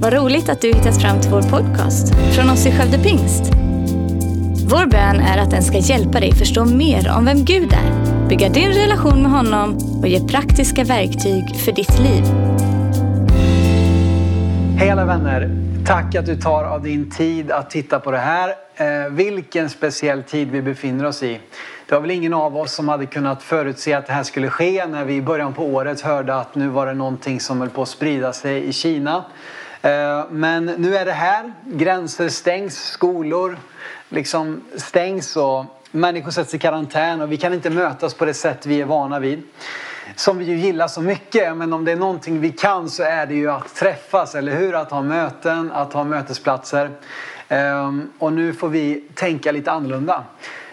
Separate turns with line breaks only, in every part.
Vad roligt att du hittat fram till vår podcast från oss i Skövde Pingst. Vår bön är att den ska hjälpa dig förstå mer om vem Gud är, bygga din relation med honom och ge praktiska verktyg för ditt liv.
Hej alla vänner! Tack att du tar av din tid att titta på det här. Eh, vilken speciell tid vi befinner oss i. Det var väl ingen av oss som hade kunnat förutse att det här skulle ske när vi i början på året hörde att nu var det någonting som höll på att sprida sig i Kina. Eh, men nu är det här. Gränser stängs, skolor liksom stängs och människor sätts i karantän och vi kan inte mötas på det sätt vi är vana vid. Som vi ju gillar så mycket, men om det är någonting vi kan så är det ju att träffas, eller hur? Att ha möten, att ha mötesplatser. Ehm, och nu får vi tänka lite annorlunda.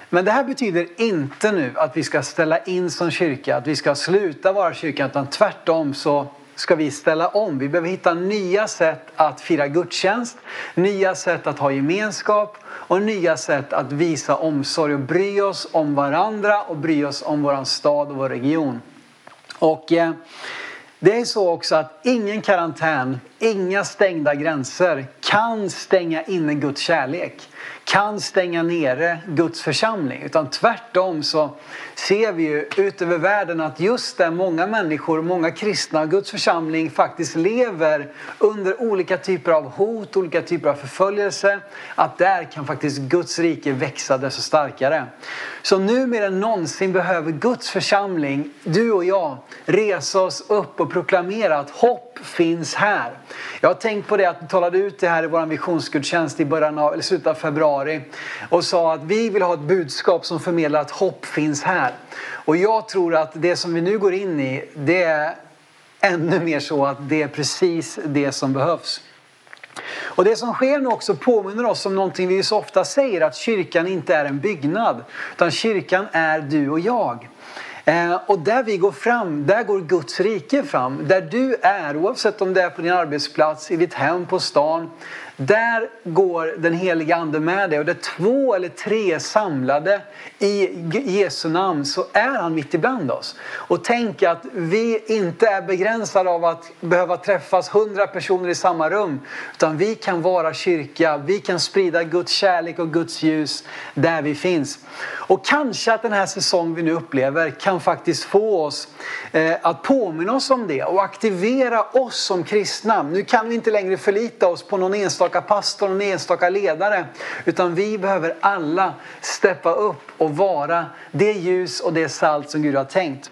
Men det här betyder inte nu att vi ska ställa in som kyrka, att vi ska sluta vara kyrka, utan tvärtom så ska vi ställa om. Vi behöver hitta nya sätt att fira gudstjänst, nya sätt att ha gemenskap och nya sätt att visa omsorg och bry oss om varandra och bry oss om vår stad och vår region. Och eh, det är så också att ingen karantän, inga stängda gränser kan stänga inne Guds kärlek kan stänga nere Guds församling. Utan tvärtom så ser vi ju ut över världen att just där många människor, många kristna, Guds församling faktiskt lever under olika typer av hot, olika typer av förföljelse. Att där kan faktiskt Guds rike växa desto starkare. Så nu mer än någonsin behöver Guds församling, du och jag, resa oss upp och proklamera att hopp finns här. Jag har tänkt på det att vi talade ut det här i vår visionsgudstjänst i början av, eller slutet av februari och sa att vi vill ha ett budskap som förmedlar att hopp finns här. Och jag tror att det som vi nu går in i, det är ännu mer så att det är precis det som behövs. Och det som sker nu också påminner oss om någonting vi så ofta säger att kyrkan inte är en byggnad utan kyrkan är du och jag. Eh, och där vi går fram, där går Guds rike fram. Där du är, oavsett om det är på din arbetsplats, i ditt hem, på stan. Där går den heliga Ande med dig och där två eller tre är samlade i Jesu namn så är han mitt ibland oss. Och tänk att vi inte är begränsade av att behöva träffas hundra personer i samma rum. Utan vi kan vara kyrka, vi kan sprida Guds kärlek och Guds ljus där vi finns. Och kanske att den här säsongen vi nu upplever kan faktiskt få oss eh, att påminna oss om det och aktivera oss som kristna. Nu kan vi inte längre förlita oss på någon enstaka pastor, en enstaka ledare. Utan vi behöver alla steppa upp och vara det ljus och det salt som Gud har tänkt.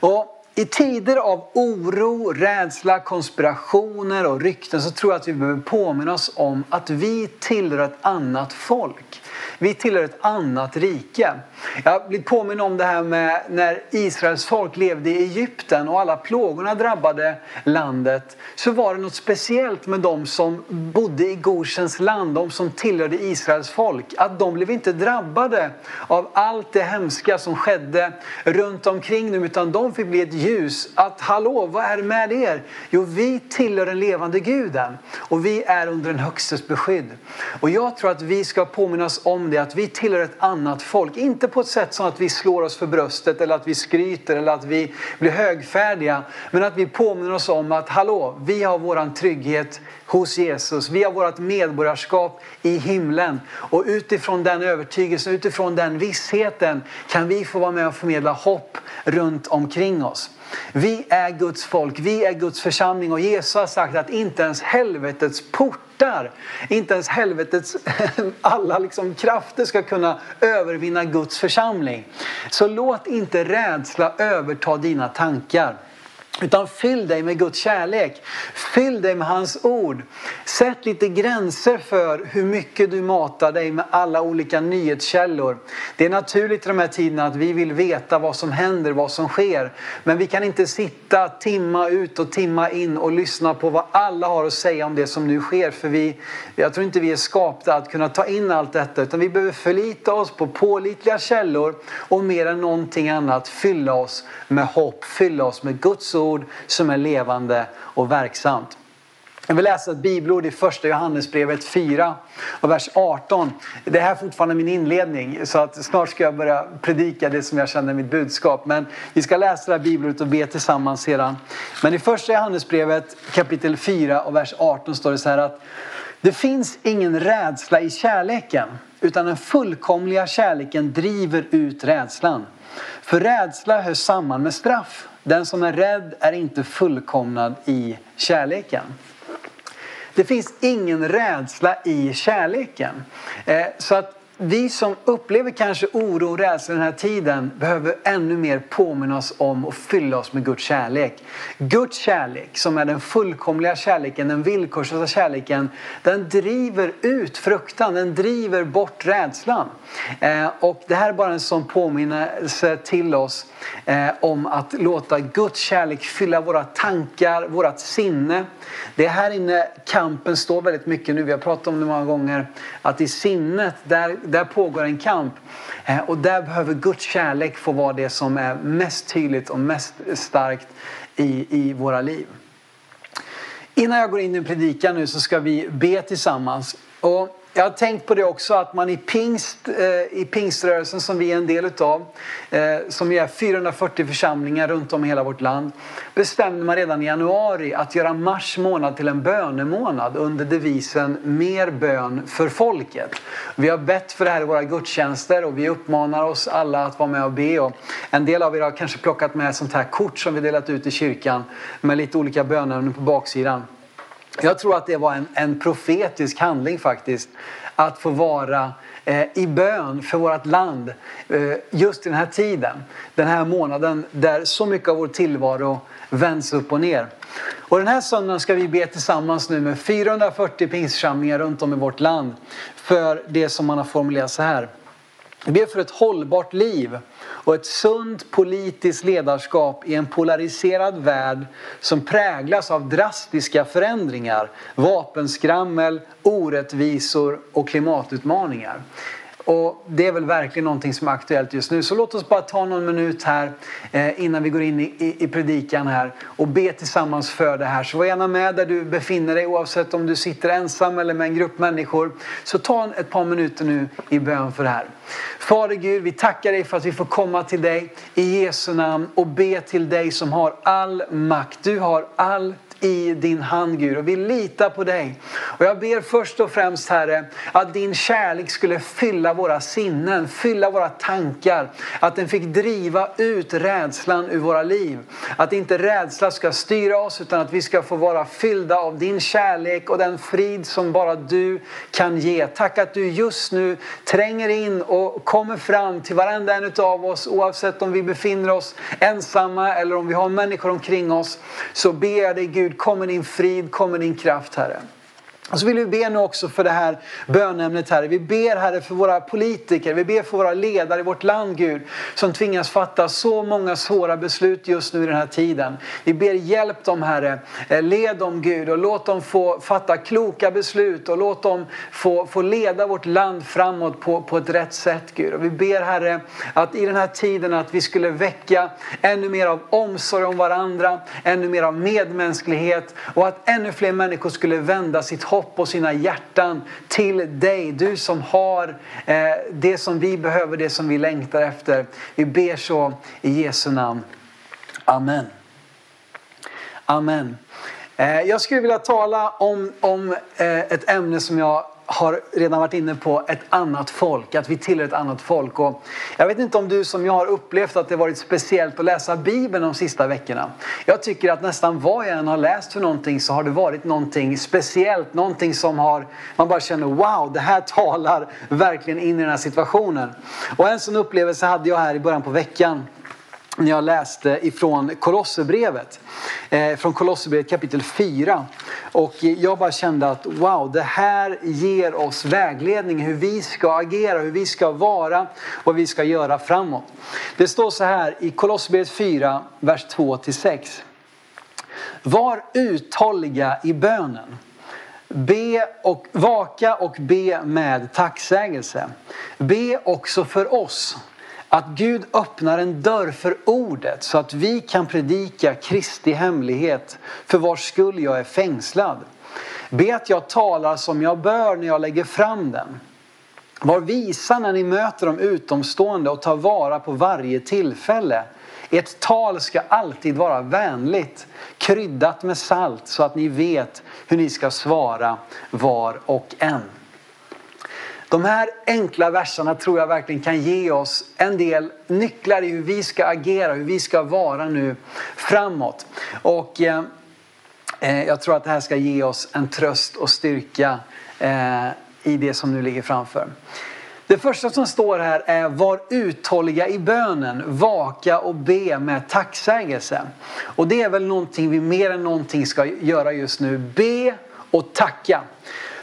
Och i tider av oro, rädsla, konspirationer och rykten så tror jag att vi behöver påminna oss om att vi tillhör ett annat folk. Vi tillhör ett annat rike. Jag blir påminn om det här med när Israels folk levde i Egypten och alla plågorna drabbade landet. Så var det något speciellt med de som bodde i Goshens land, de som tillhörde Israels folk. Att de blev inte drabbade av allt det hemska som skedde runt omkring dem utan de fick bli ett ljus. Att hallå, vad är det med er? Jo, vi tillhör den levande guden och vi är under den högstes beskydd. Och jag tror att vi ska påminnas om det, att vi tillhör ett annat folk. Inte på ett sätt som att vi slår oss för bröstet eller att vi skryter eller att vi blir högfärdiga. Men att vi påminner oss om att hallå, vi har våran trygghet hos Jesus. Vi har vårt medborgarskap i himlen. Och utifrån den övertygelsen, utifrån den vissheten kan vi få vara med och förmedla hopp runt omkring oss. Vi är Guds folk, vi är Guds församling och Jesus har sagt att inte ens helvetets port, hjärtar. inte ens helvetets alla liksom krafter ska kunna övervinna Guds församling. Så låt inte rädsla överta dina tankar. Utan fyll dig med Guds kärlek. Fyll dig med hans ord. Sätt lite gränser för hur mycket du matar dig med alla olika nyhetskällor. Det är naturligt i de här tiderna att vi vill veta vad som händer, vad som sker. Men vi kan inte sitta timma ut och timma in och lyssna på vad alla har att säga om det som nu sker. För vi, jag tror inte vi är skapta att kunna ta in allt detta. Utan vi behöver förlita oss på pålitliga källor och mer än någonting annat fylla oss med hopp, fylla oss med Guds ord ord som är levande och verksamt. Jag vill läsa ett bibelord i första Johannesbrevet 4 och vers 18. Det här är fortfarande min inledning så att snart ska jag börja predika det som jag känner mitt budskap. Men vi ska läsa det här bibelordet och be tillsammans sedan. Men i första Johannesbrevet kapitel 4 och vers 18 står det så här att det finns ingen rädsla i kärleken utan den fullkomliga kärleken driver ut rädslan. För rädsla hör samman med straff. Den som är rädd är inte fullkomnad i kärleken. Det finns ingen rädsla i kärleken. Eh, så att vi som upplever kanske oro och rädsla den här tiden behöver ännu mer påminna oss om och fylla oss med Guds kärlek. Guds kärlek, som är den fullkomliga kärleken, den villkorslösa kärleken, den driver ut fruktan, den driver bort rädslan. Eh, och det här är bara en sån påminnelse till oss eh, om att låta Guds kärlek fylla våra tankar, vårat sinne. Det är här inne kampen står väldigt mycket nu. Vi har pratat om det många gånger. Att i sinnet, där, där pågår en kamp. Eh, och där behöver Guds kärlek få vara det som är mest tydligt och mest starkt i, i våra liv. Innan jag går in i predikan nu så ska vi be tillsammans. Och jag har tänkt på det också att man i, pingst, eh, i pingströrelsen som vi är en del utav, eh, som är 440 församlingar runt om i hela vårt land, bestämde man redan i januari att göra mars månad till en bönemånad under devisen Mer bön för folket. Vi har bett för det här i våra gudstjänster och vi uppmanar oss alla att vara med och be. Och en del av er har kanske plockat med sånt här kort som vi delat ut i kyrkan med lite olika bönämnen på baksidan. Jag tror att det var en, en profetisk handling faktiskt. Att få vara eh, i bön för vårt land eh, just i den här tiden. Den här månaden där så mycket av vår tillvaro vänds upp och ner. Och den här söndagen ska vi be tillsammans nu med 440 pingstförsamlingar runt om i vårt land för det som man har formulerat så här. Vi ber för ett hållbart liv och ett sunt politiskt ledarskap i en polariserad värld som präglas av drastiska förändringar, vapenskrammel, orättvisor och klimatutmaningar. Och det är väl verkligen någonting som är aktuellt just nu. Så låt oss bara ta någon minut här eh, innan vi går in i, i, i, predikan här och be tillsammans för det här. Så var gärna med där du befinner dig oavsett om du sitter ensam eller med en grupp människor. Så ta ett par minuter nu i bön för det här. Fader Gud, vi tackar dig för att vi får komma till dig i Jesu namn och be till dig som har all makt. Du har all i din hand Gud och vi litar på dig. Och jag ber först och främst Herre att din kärlek skulle fylla våra sinnen, fylla våra tankar. Att den fick driva ut rädslan ur våra liv. Att inte rädsla ska styra oss utan att vi ska få vara fyllda av din kärlek och den frid som bara du kan ge. Tack att du just nu tränger in och kommer fram till varenda en av oss oavsett om vi befinner oss ensamma eller om vi har människor omkring oss. Så ber jag dig Gud Gud, kom med din frid, kom med din kraft Herre. Och så vill vi be nu också för det här bönämnet Herre. Vi ber Herre för våra politiker, vi ber för våra ledare i vårt land Gud. Som tvingas fatta så många svåra beslut just nu i den här tiden. Vi ber hjälp dem Herre, eh, led dem Gud och låt dem få fatta kloka beslut och låt dem få, få leda vårt land framåt på, på ett rätt sätt Gud. Och vi ber Herre att i den här tiden att vi skulle väcka ännu mer av omsorg om varandra, ännu mer av medmänsklighet och att ännu fler människor skulle vända sitt hopp hopp och sina hjärtan till dig. Du som har eh, det som vi behöver, det som vi längtar efter. Vi ber så i Jesu namn. Amen. Amen. Eh, jag skulle vilja tala om, om eh, ett ämne som jag har redan varit inne på ett annat folk, att vi tillhör ett annat folk. Och jag vet inte om du som jag har upplevt att det varit speciellt att läsa Bibeln de sista veckorna. Jag tycker att nästan vad jag än har läst för någonting så har det varit någonting speciellt, någonting som har, man bara känner wow, det här talar verkligen in i den här situationen. Och en sån upplevelse hade jag här i början på veckan när jag läste ifrån Kolosserbrevet. Eh, från Kolosserbrevet kapitel 4. Och jag bara kände att wow, det här ger oss vägledning hur vi ska agera, hur vi ska vara, vad vi ska göra framåt. Det står så här i Kolosserbrevet 4, vers 2-6. Var uthålliga i bönen. Be och vaka och be med tacksägelse. Be också för oss att Gud öppnar en dörr för ordet så att vi kan predika Kristi hemlighet för vars skull jag är fängslad. Be att jag talar som jag bör när jag lägger fram den. Var visa när ni möter de utomstående och ta vara på varje tillfälle. Ert tal ska alltid vara vänligt, kryddat med salt så att ni vet hur ni ska svara var och en. De här enkla verserna tror jag verkligen kan ge oss en del nycklar i hur vi ska agera, hur vi ska vara nu framåt. Och eh, eh, jag tror att det här ska ge oss en tröst och styrka eh, i det som nu ligger framför. Det första som står här är var uthålliga i bönen, vaka och be med tacksägelse. Och det är väl någonting vi mer än någonting ska göra just nu. Be och tacka.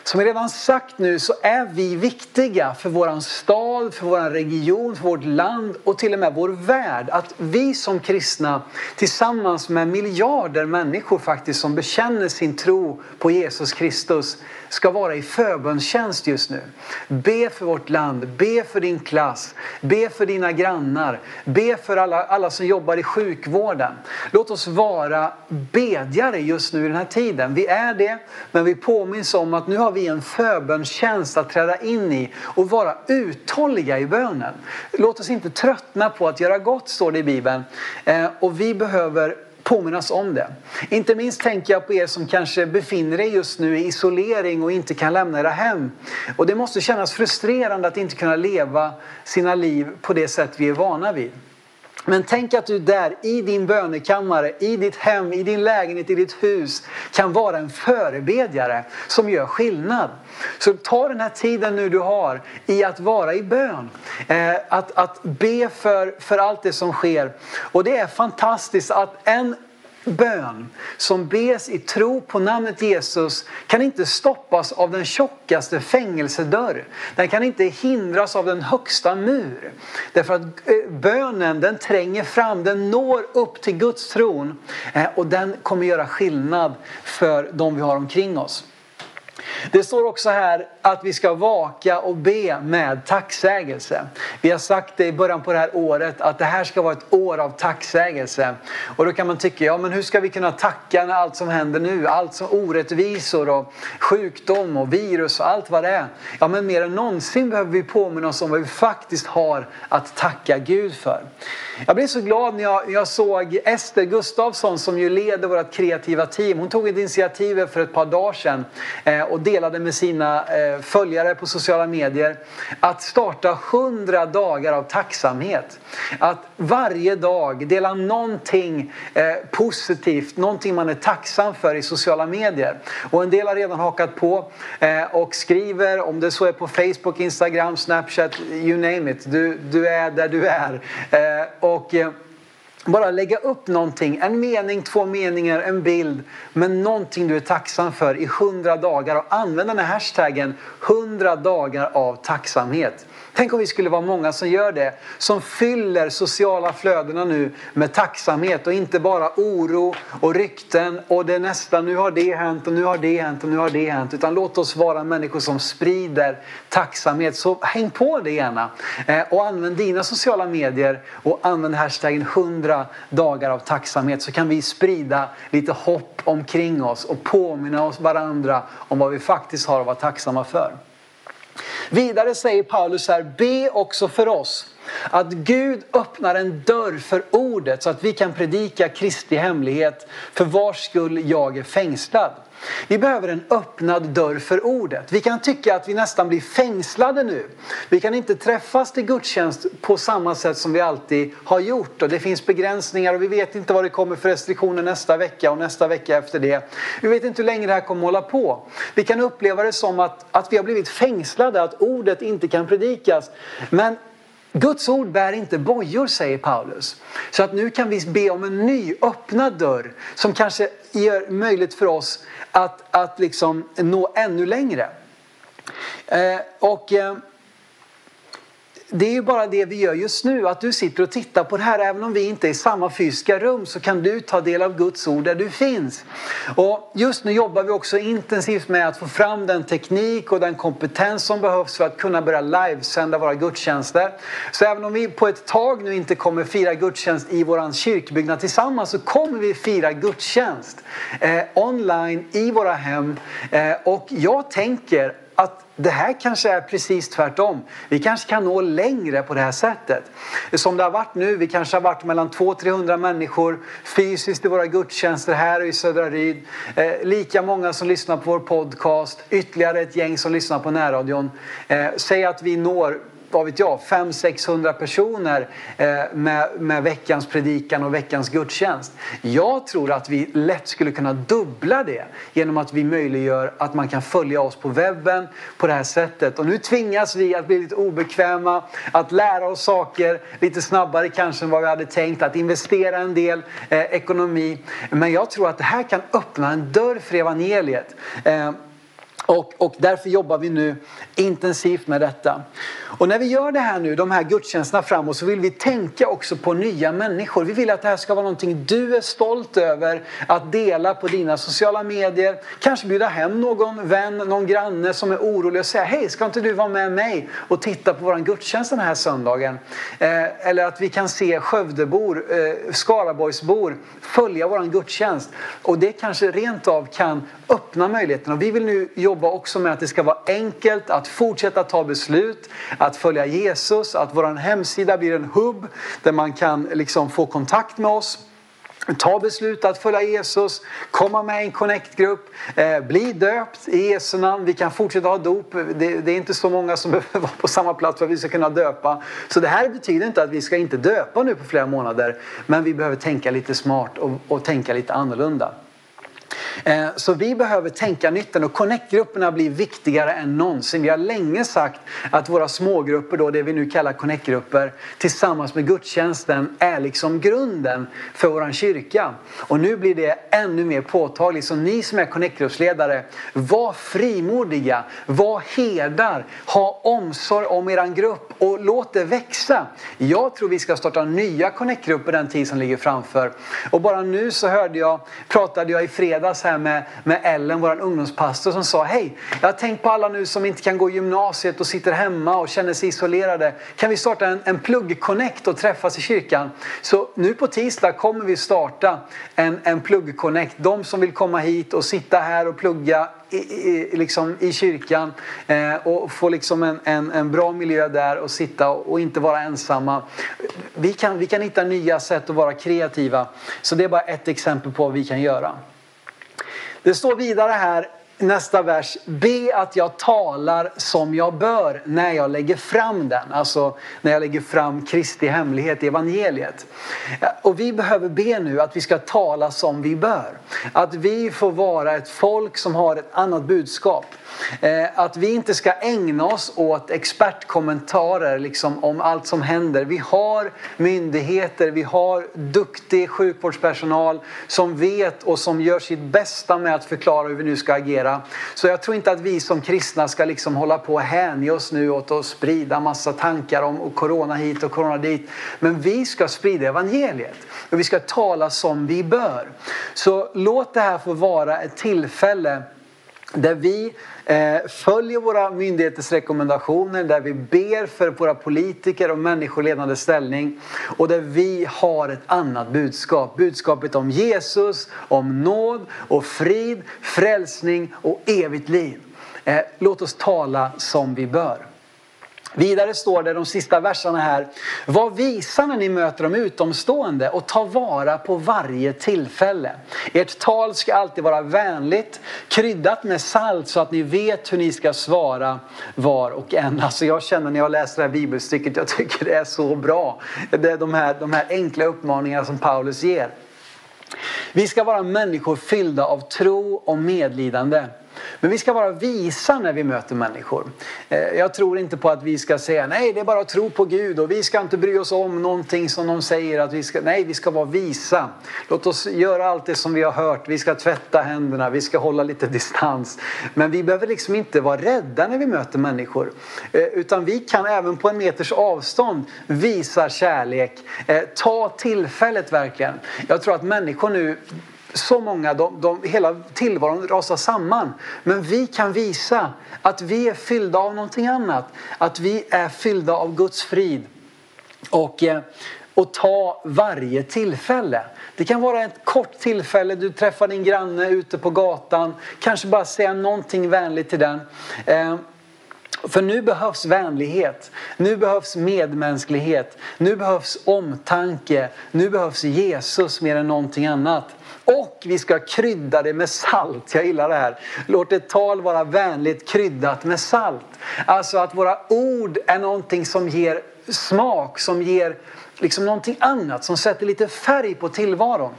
Som jag redan sagt nu så är vi viktiga för våran stad, för vår region, för vårt land och till och med vår värld. Att vi som kristna tillsammans med miljarder människor faktiskt som bekänner sin tro på Jesus Kristus ska vara i förbönstjänst just nu. Be för vårt land, be för din klass, be för dina grannar, be för alla, alla som jobbar i sjukvården. Låt oss vara bedjare just nu i den här tiden. Vi är det, men vi påminns om att nu har vi en förbönstjänst att träda in i och vara uthålliga i bönen. Låt oss inte tröttna på att göra gott, står det i Bibeln. Eh, och vi behöver påminnas om det. Inte minst tänker jag på er som kanske befinner er just nu i isolering och inte kan lämna era hem. Och det måste kännas frustrerande att inte kunna leva sina liv på det sätt vi är vana vid. Men tänk att du där i din bönekammare, i ditt hem, i din lägenhet, i ditt hus kan vara en förebedjare som gör skillnad. Så ta den här tiden nu du har i att vara i bön. Eh, att, att be för, för allt det som sker. Och det är fantastiskt att en bön som bes i tro på namnet Jesus kan inte stoppas av den tjockaste fängelsedörr. Den kan inte hindras av den högsta mur. Därför att eh, bönen den tränger fram, den når upp till Guds tron eh, och den kommer göra skillnad för de vi har omkring oss. Det står också här att vi ska vaka och be med tacksägelse. Vi har sagt det i början på det här året att det här ska vara ett år av tacksägelse. Och då kan man tycka, ja men hur ska vi kunna tacka när allt som händer nu, allt som orättvisor och sjukdom och virus och allt vad det är. Ja men mer än någonsin behöver vi påminna oss om vad vi faktiskt har att tacka Gud för. Jag blev så glad när jag, jag såg Ester Gustafsson som ju leder vårt kreativa team. Hon tog ett initiativ för ett par dagar sedan eh, Eh, och delade med sina eh, följare på sociala medier att starta 100 dagar av tacksamhet. Att varje dag dela någonting eh, positivt, någonting man är tacksam för i sociala medier. Och en del har redan hakat på och skriver, om det så är på Facebook, Instagram, Snapchat, you name it. Du, du är där du är. Och bara lägga upp någonting, en mening, två meningar, en bild, men någonting du är tacksam för i hundra dagar. Och använda den här hashtaggen 100 dagar av tacksamhet. Tänk om vi skulle vara många som gör det. Som fyller sociala flödena nu med tacksamhet och inte bara oro och rykten och det nästa, nu har det hänt och nu har det hänt och nu har det hänt. Utan låt oss vara människor som sprider tacksamhet. Så häng på det gärna. Eh, och använd dina sociala medier och använd hashtaggen 100 dagar av tacksamhet så kan vi sprida lite hopp omkring oss och påminna oss varandra om vad vi faktiskt har att vara tacksamma för. Vidare säger Paulus här, be också för oss att Gud öppnar en dörr för ordet så att vi kan predika Kristi hemlighet för vars skull jag är fängslad. Vi behöver en öppnad dörr för ordet. Vi kan tycka att vi nästan blir fängslade nu. Vi kan inte träffas till gudstjänst på samma sätt som vi alltid har gjort. Och det finns begränsningar och vi vet inte vad det kommer för restriktioner nästa vecka och nästa vecka efter det. Vi vet inte hur länge det här kommer att hålla på. Vi kan uppleva det som att, att vi har blivit fängslade, att ordet inte kan predikas. Men Guds ord bär inte bojor, säger Paulus. Så att nu kan vi be om en ny öppnad dörr som kanske gör möjligt för oss att, att liksom nå ännu längre. Eh, och eh, det är ju bara det vi gör just nu, att du sitter och tittar på det här. Även om vi inte är i samma fysiska rum så kan du ta del av Guds ord där du finns. Och just nu jobbar vi också intensivt med att få fram den teknik och den kompetens som behövs för att kunna börja livesända våra gudstjänster. Så även om vi på ett tag nu inte kommer fira gudstjänst i våran kyrkbyggnad tillsammans så kommer vi fira gudstjänst eh, online i våra hem. Eh, och jag tänker att det här kanske är precis tvärtom. Vi kanske kan nå längre på det här sättet. Som det har varit nu, vi kanske har varit mellan 200-300 människor fysiskt i våra gudstjänster här i Södra Ryd. Eh, lika många som lyssnar på vår podcast, ytterligare ett gäng som lyssnar på närradion. Eh, säg att vi når vad vet jag, 500-600 personer eh, med, med veckans predikan och veckans gudstjänst. Jag tror att vi lätt skulle kunna dubbla det genom att vi möjliggör att man kan följa oss på webben på det här sättet. Och nu tvingas vi att bli lite obekväma, att lära oss saker lite snabbare kanske än vad vi hade tänkt, att investera en del eh, ekonomi. Men jag tror att det här kan öppna en dörr för evangeliet. Eh, och, och, därför jobbar vi nu intensivt med detta. Och när vi gör det här nu, de här gudstjänsterna framåt, så vill vi tänka också på nya människor. Vi vill att det här ska vara någonting du är stolt över att dela på dina sociala medier. Kanske bjuda hem någon vän, någon granne som är orolig och säga Hej, ska inte du vara med mig och titta på vår gudstjänst den här söndagen? Eh, eller att vi kan se Skövdebor, eh, Skaraborgsbor följa vår gudstjänst. Och det kanske rent av kan öppna möjligheten. Och vi vill nu jobba också med att det ska vara enkelt att fortsätta ta beslut, att följa Jesus, att vår hemsida blir en hubb där man kan liksom få kontakt med oss. Ta beslut att följa Jesus, komma med i en connect-grupp, eh, bli döpt i Jesu namn. Vi kan fortsätta ha dop. Det, det, är inte så många som behöver vara på samma plats för att vi ska kunna döpa. Så det här betyder inte att vi ska inte döpa nu på flera månader. Men vi behöver tänka lite smart och, och tänka lite annorlunda. Eh, så vi behöver tänka nytt och Connectgrupperna blir viktigare än någonsin. Vi har länge sagt att våra smågrupper, då, det vi nu kallar Connectgrupper, tillsammans med gudstjänsten är liksom grunden för vår kyrka. Och nu blir det ännu mer påtagligt. Så ni som är Connectgruppsledare, var frimodiga, var herdar, ha omsorg om eran grupp och låt det växa. Jag tror vi ska starta nya Connectgrupper den tid som ligger framför. Och bara nu så hörde jag, pratade jag i fredags här med, med Ellen, vår ungdomspastor, som sa Hej, jag har tänkt på alla nu som inte kan gå i gymnasiet och sitter hemma och känner sig isolerade. Kan vi starta en, en plugg-connect och träffas i kyrkan? Så nu på tisdag kommer vi starta en, en plugg-connect. De som vill komma hit och sitta här och plugga i, i, liksom i kyrkan eh, och få liksom en, en, en, bra miljö där och sitta och inte vara ensamma. Vi kan, vi kan hitta nya sätt att vara kreativa. Så det är bara ett exempel på vad vi kan göra. Det står vidare här nästa vers. Be att jag talar som jag bör när jag lägger fram den. Alltså när jag lägger fram Kristi hemlighet i evangeliet. Och vi behöver be nu att vi ska tala som vi bör. Att vi får vara ett folk som har ett annat budskap. Eh, att vi inte ska ägna oss åt expertkommentarer liksom, om allt som händer. Vi har myndigheter, vi har duktig sjukvårdspersonal som vet och som gör sitt bästa med att förklara hur vi nu ska agera. Så jag tror inte att vi som kristna ska liksom hålla på och hänge oss nu åt att sprida massa tankar om corona hit och corona dit. Men vi ska sprida evangeliet och vi ska tala som vi bör. Så låt det här få vara ett tillfälle där vi eh, följer våra myndigheters rekommendationer, där vi ber för våra politiker och människor ledande ställning och där vi har ett annat budskap. Budskapet om Jesus, om nåd och frid, frälsning och evigt liv. Eh, låt oss tala som vi bör. Vidare står det de sista verserna här. Var visa när ni möter de utomstående och ta vara på varje tillfälle. Ert tal ska alltid vara vänligt, kryddat med salt så att ni vet hur ni ska svara var och en. Alltså jag känner när jag läser det här bibelstycket, jag tycker det är så bra. Det är de här, de här enkla uppmaningarna som Paulus ger. Vi ska vara människor fyllda av tro och medlidande. Men vi ska vara visa när vi möter människor. Eh, jag tror inte på att vi ska säga nej, det är bara att tro på Gud och vi ska inte bry oss om någonting som de säger att vi ska. Nej, vi ska vara visa. Låt oss göra allt det som vi har hört. Vi ska tvätta händerna, vi ska hålla lite distans. Men vi behöver liksom inte vara rädda när vi möter människor. Eh, utan vi kan även på en meters avstånd visa kärlek. Eh, ta tillfället verkligen. Jag tror att människor nu så många, de, de, hela tillvaron rasar samman. Men vi kan visa att vi är fyllda av någonting annat. Att vi är fyllda av Guds frid. Och, eh, och ta varje tillfälle. Det kan vara ett kort tillfälle, du träffar din granne ute på gatan. Kanske bara säga någonting vänligt till den. Eh, för nu behövs vänlighet, nu behövs medmänsklighet, nu behövs omtanke, nu behövs Jesus mer än någonting annat. Och vi ska krydda det med salt. Jag gillar det här. Låt ett tal vara vänligt kryddat med salt. Alltså att våra ord är någonting som ger smak, som ger liksom någonting annat, som sätter lite färg på tillvaron.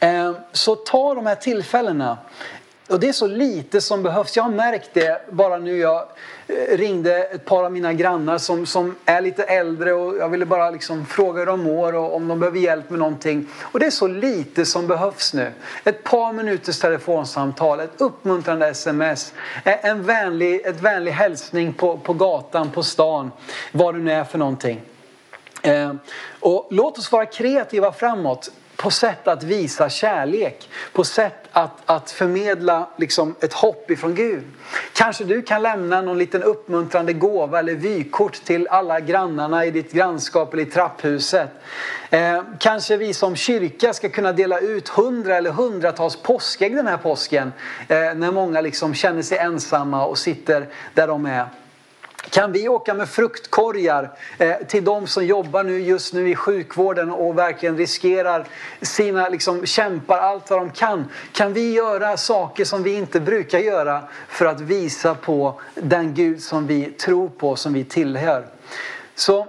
Eh, så ta de här tillfällena och det är så lite som behövs. Jag har märkt det bara nu. Jag ringde ett par av mina grannar som, som är lite äldre och jag ville bara liksom fråga hur de mår och om de behöver hjälp med någonting. Och det är så lite som behövs nu. Ett par minuters telefonsamtal, ett uppmuntrande sms, en vänlig, ett vänlig hälsning på, på gatan, på stan, vad det nu är för någonting. Eh, och låt oss vara kreativa framåt på sätt att visa kärlek, på sätt att, att förmedla liksom ett hopp ifrån Gud. Kanske du kan lämna någon liten uppmuntrande gåva eller vykort till alla grannarna i ditt grannskap eller i trapphuset. Eh, kanske vi som kyrka ska kunna dela ut hundra eller hundratals påskägg den här påsken eh, när många liksom känner sig ensamma och sitter där de är. Kan vi åka med fruktkorgar eh, till de som jobbar nu just nu i sjukvården och verkligen riskerar sina, liksom kämpar allt vad de kan. Kan vi göra saker som vi inte brukar göra för att visa på den Gud som vi tror på, som vi tillhör. Så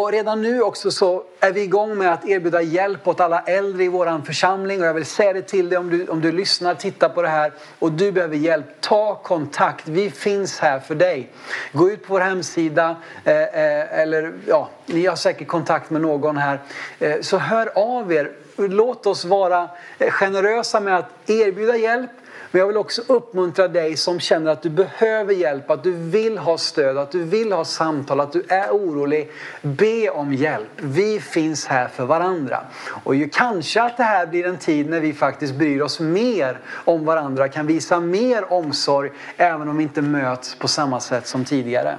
och redan nu också så är vi igång med att erbjuda hjälp åt alla äldre i vår församling. Och jag vill säga det till dig om du, om du lyssnar, tittar på det här och du behöver hjälp. Ta kontakt, vi finns här för dig. Gå ut på vår hemsida eh, eh, eller ja, ni har säkert kontakt med någon här. Eh, så hör av er. Låt oss vara eh, generösa med att erbjuda hjälp men jag vill också uppmuntra dig som känner att du behöver hjälp, att du vill ha stöd, att du vill ha samtal, att du är orolig. Be om hjälp. Vi finns här för varandra. Och ju kanske att det här blir en tid när vi faktiskt bryr oss mer om varandra, kan visa mer omsorg även om vi inte möts på samma sätt som tidigare.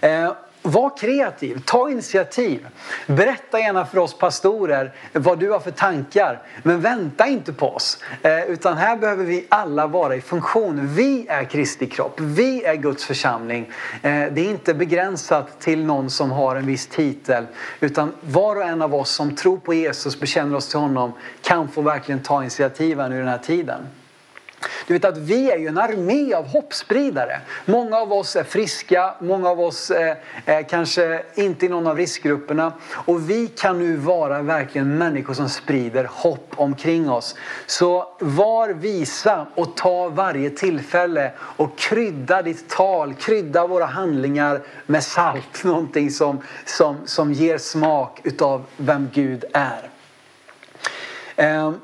Eh, var kreativ, ta initiativ. Berätta gärna för oss pastorer vad du har för tankar. Men vänta inte på oss. Eh, utan här behöver vi alla vara i funktion. Vi är Kristi kropp, vi är Guds församling. Eh, det är inte begränsat till någon som har en viss titel. Utan var och en av oss som tror på Jesus, bekänner oss till honom, kan få verkligen ta initiativen i den här tiden. Du vet att vi är ju en armé av hoppspridare. Många av oss är friska, många av oss är, kanske inte i någon av riskgrupperna. Och vi kan nu vara verkligen människor som sprider hopp omkring oss. Så var visa och ta varje tillfälle och krydda ditt tal, krydda våra handlingar med salt. Någonting som, som, som ger smak utav vem Gud är. Um,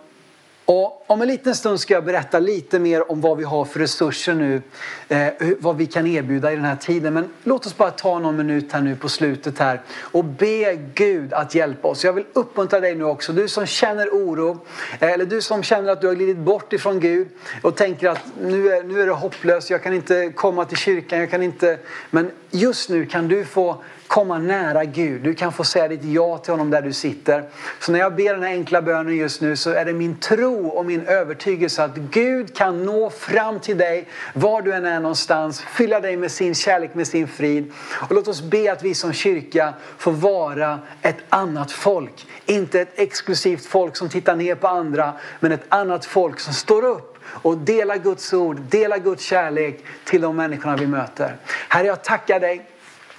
och om en liten stund ska jag berätta lite mer om vad vi har för resurser nu, eh, vad vi kan erbjuda i den här tiden. Men låt oss bara ta någon minut här nu på slutet här och be Gud att hjälpa oss. Jag vill uppmuntra dig nu också, du som känner oro eh, eller du som känner att du har glidit bort ifrån Gud och tänker att nu är, nu är det hopplöst, jag kan inte komma till kyrkan, jag kan inte... Men just nu kan du få komma nära Gud. Du kan få säga ditt ja till honom där du sitter. Så när jag ber den här enkla bönen just nu så är det min tro och min övertygelse att Gud kan nå fram till dig var du än är någonstans, fylla dig med sin kärlek, med sin frid. Och låt oss be att vi som kyrka får vara ett annat folk. Inte ett exklusivt folk som tittar ner på andra, men ett annat folk som står upp och delar Guds ord, delar Guds kärlek till de människorna vi möter. Herre, jag tackar dig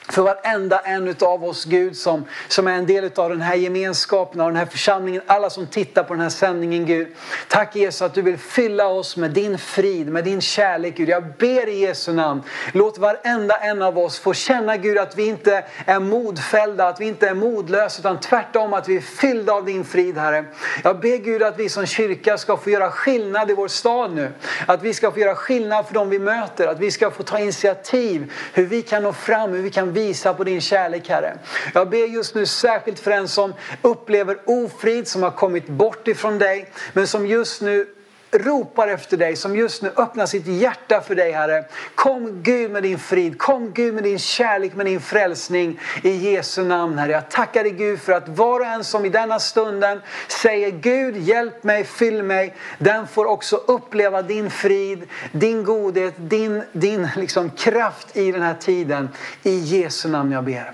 för varenda en av oss Gud som, som är en del av den här gemenskapen, och den här församlingen, alla som tittar på den här sändningen Gud. Tack Jesus att du vill fylla oss med din frid, med din kärlek Gud. Jag ber i Jesu namn, låt varenda en av oss få känna Gud att vi inte är modfällda, att vi inte är modlösa utan tvärtom att vi är fyllda av din frid Herre. Jag ber Gud att vi som kyrka ska få göra skillnad i vår stad nu. Att vi ska få göra skillnad för dem vi möter, att vi ska få ta initiativ hur vi kan nå fram, hur vi kan visa på din kärlek Herre. Jag ber just nu särskilt för den som upplever ofrid, som har kommit bort ifrån dig, men som just nu ropar efter dig, som just nu öppnar sitt hjärta för dig Herre. Kom Gud med din frid, kom Gud med din kärlek, med din frälsning i Jesu namn Herre. Jag tackar dig Gud för att var och en som i denna stunden säger Gud hjälp mig, fyll mig, den får också uppleva din frid, din godhet, din, din liksom kraft i den här tiden. I Jesu namn jag ber.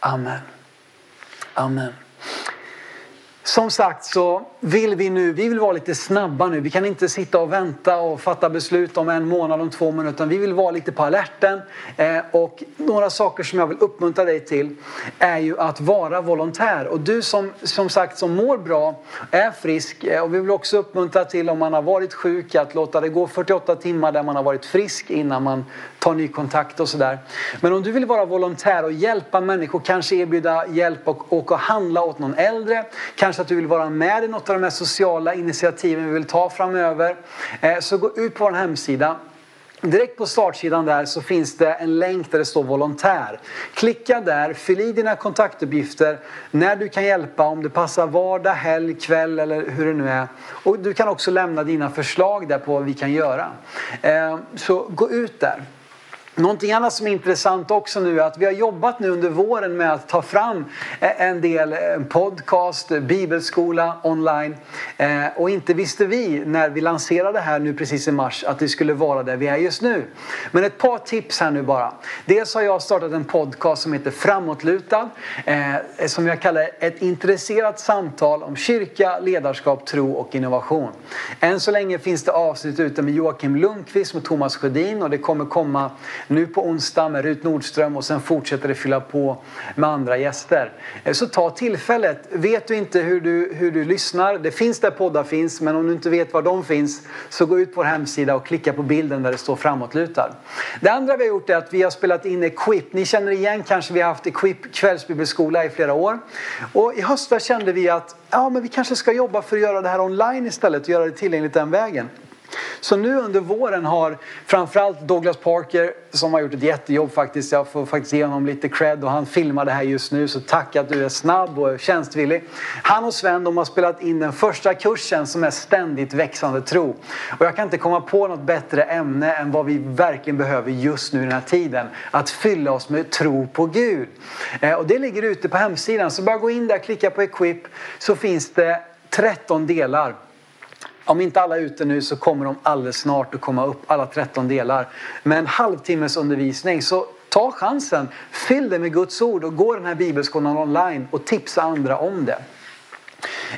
Amen. Amen. Som sagt så vill vi nu, vi vill vara lite snabba nu. Vi kan inte sitta och vänta och fatta beslut om en månad, om två minuter. Vi vill vara lite på alerten. Eh, och några saker som jag vill uppmuntra dig till är ju att vara volontär. Och du som, som sagt som mår bra, är frisk eh, och vi vill också uppmuntra till om man har varit sjuk att låta det gå 48 timmar där man har varit frisk innan man tar ny kontakt och sådär. Men om du vill vara volontär och hjälpa människor, kanske erbjuda hjälp och åka och handla åt någon äldre, kanske att du vill vara med i något av de här sociala initiativen vi vill ta framöver. Eh, så gå ut på vår hemsida Direkt på startsidan där så finns det en länk där det står volontär. Klicka där, fyll i dina kontaktuppgifter när du kan hjälpa, om det passar vardag, helg, kväll eller hur det nu är. Och du kan också lämna dina förslag där på vad vi kan göra. Eh, så gå ut där. Någonting annat som är intressant också nu är att vi har jobbat nu under våren med att ta fram eh, en del eh, podcast, eh, bibelskola online. Och inte visste vi när vi lanserade det här nu precis i mars att det skulle vara där vi är just nu. Men ett par tips här nu bara. Dels har jag startat en podcast som heter Framåtlutad. Som jag kallar ett intresserat samtal om kyrka, ledarskap, tro och innovation. Än så länge finns det avsnitt ute med Joakim Lundqvist och Thomas Sjödin och det kommer komma nu på onsdag med Rut Nordström och sen fortsätter det fylla på med andra gäster. Eh, så ta tillfället. Vet du inte hur du, hur du lyssnar, det finns där poddar finns, men om du inte vet var de finns så gå ut på vår hemsida och klicka på bilden där det står framåtlutad. Det andra vi har gjort är att vi har spelat in Equip. Ni känner igen kanske vi har haft Equip kvällsbibelskola i flera år. Och i höstas kände vi att ja, men vi kanske ska jobba för att göra det här online istället och göra det tillgängligt den vägen. Så nu under våren har framförallt Douglas Parker som har gjort ett jättejobb faktiskt. Jag får faktiskt ge honom lite cred och han filmar det här just nu så tack att du är snabb och tjänstvillig. Han och Sven de har spelat in den första kursen som är ständigt växande tro. Och jag kan inte komma på något bättre ämne än vad vi verkligen behöver just nu i den här tiden. Att fylla oss med tro på Gud. Eh, och det ligger ute på hemsidan så bara gå in där, klicka på Equip så finns det 13 delar om inte alla är ute nu så kommer de alldeles snart att komma upp, alla 13 delar. Med en halvtimmes undervisning. Så ta chansen, fyll det med Guds ord och gå den här bibelskolan online och tipsa andra om det.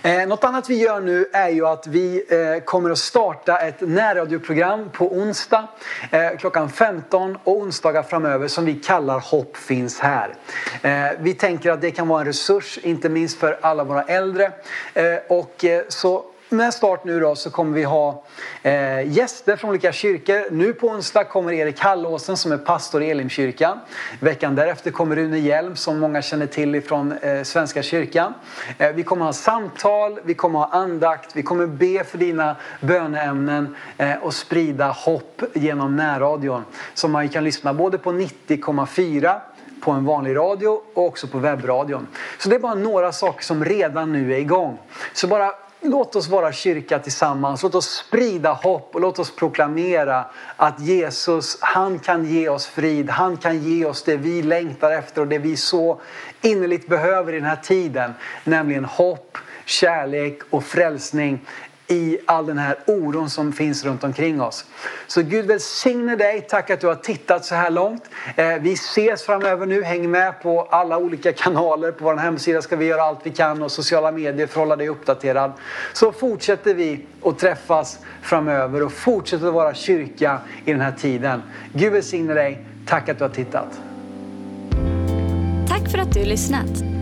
Eh, något annat vi gör nu är ju att vi eh, kommer att starta ett närradioprogram på onsdag eh, klockan 15 och onsdagar framöver som vi kallar Hopp finns här. Eh, vi tänker att det kan vara en resurs, inte minst för alla våra äldre. Eh, och eh, så med start nu då så kommer vi ha eh, gäster från olika kyrkor. Nu på onsdag kommer Erik Hallåsen som är pastor i Elimkyrkan. Veckan därefter kommer Rune Hjelm som många känner till ifrån eh, Svenska kyrkan. Eh, vi kommer ha samtal, vi kommer ha andakt, vi kommer be för dina böneämnen eh, och sprida hopp genom närradion. Som man kan lyssna både på 90,4 på en vanlig radio och också på webbradion. Så det är bara några saker som redan nu är igång. Så bara Låt oss vara kyrka tillsammans. Låt oss sprida hopp och låt oss proklamera att Jesus, han kan ge oss frid. Han kan ge oss det vi längtar efter och det vi så innerligt behöver i den här tiden. Nämligen hopp, kärlek och frälsning i all den här oron som finns runt omkring oss. Så Gud välsigne dig. Tack att du har tittat så här långt. Eh, vi ses framöver nu. Häng med på alla olika kanaler. På vår hemsida ska vi göra allt vi kan och sociala medier för att hålla dig uppdaterad. Så fortsätter vi att träffas framöver och fortsätter att vara kyrka i den här tiden. Gud välsigne dig. Tack att du har tittat.
Tack för att du lyssnat.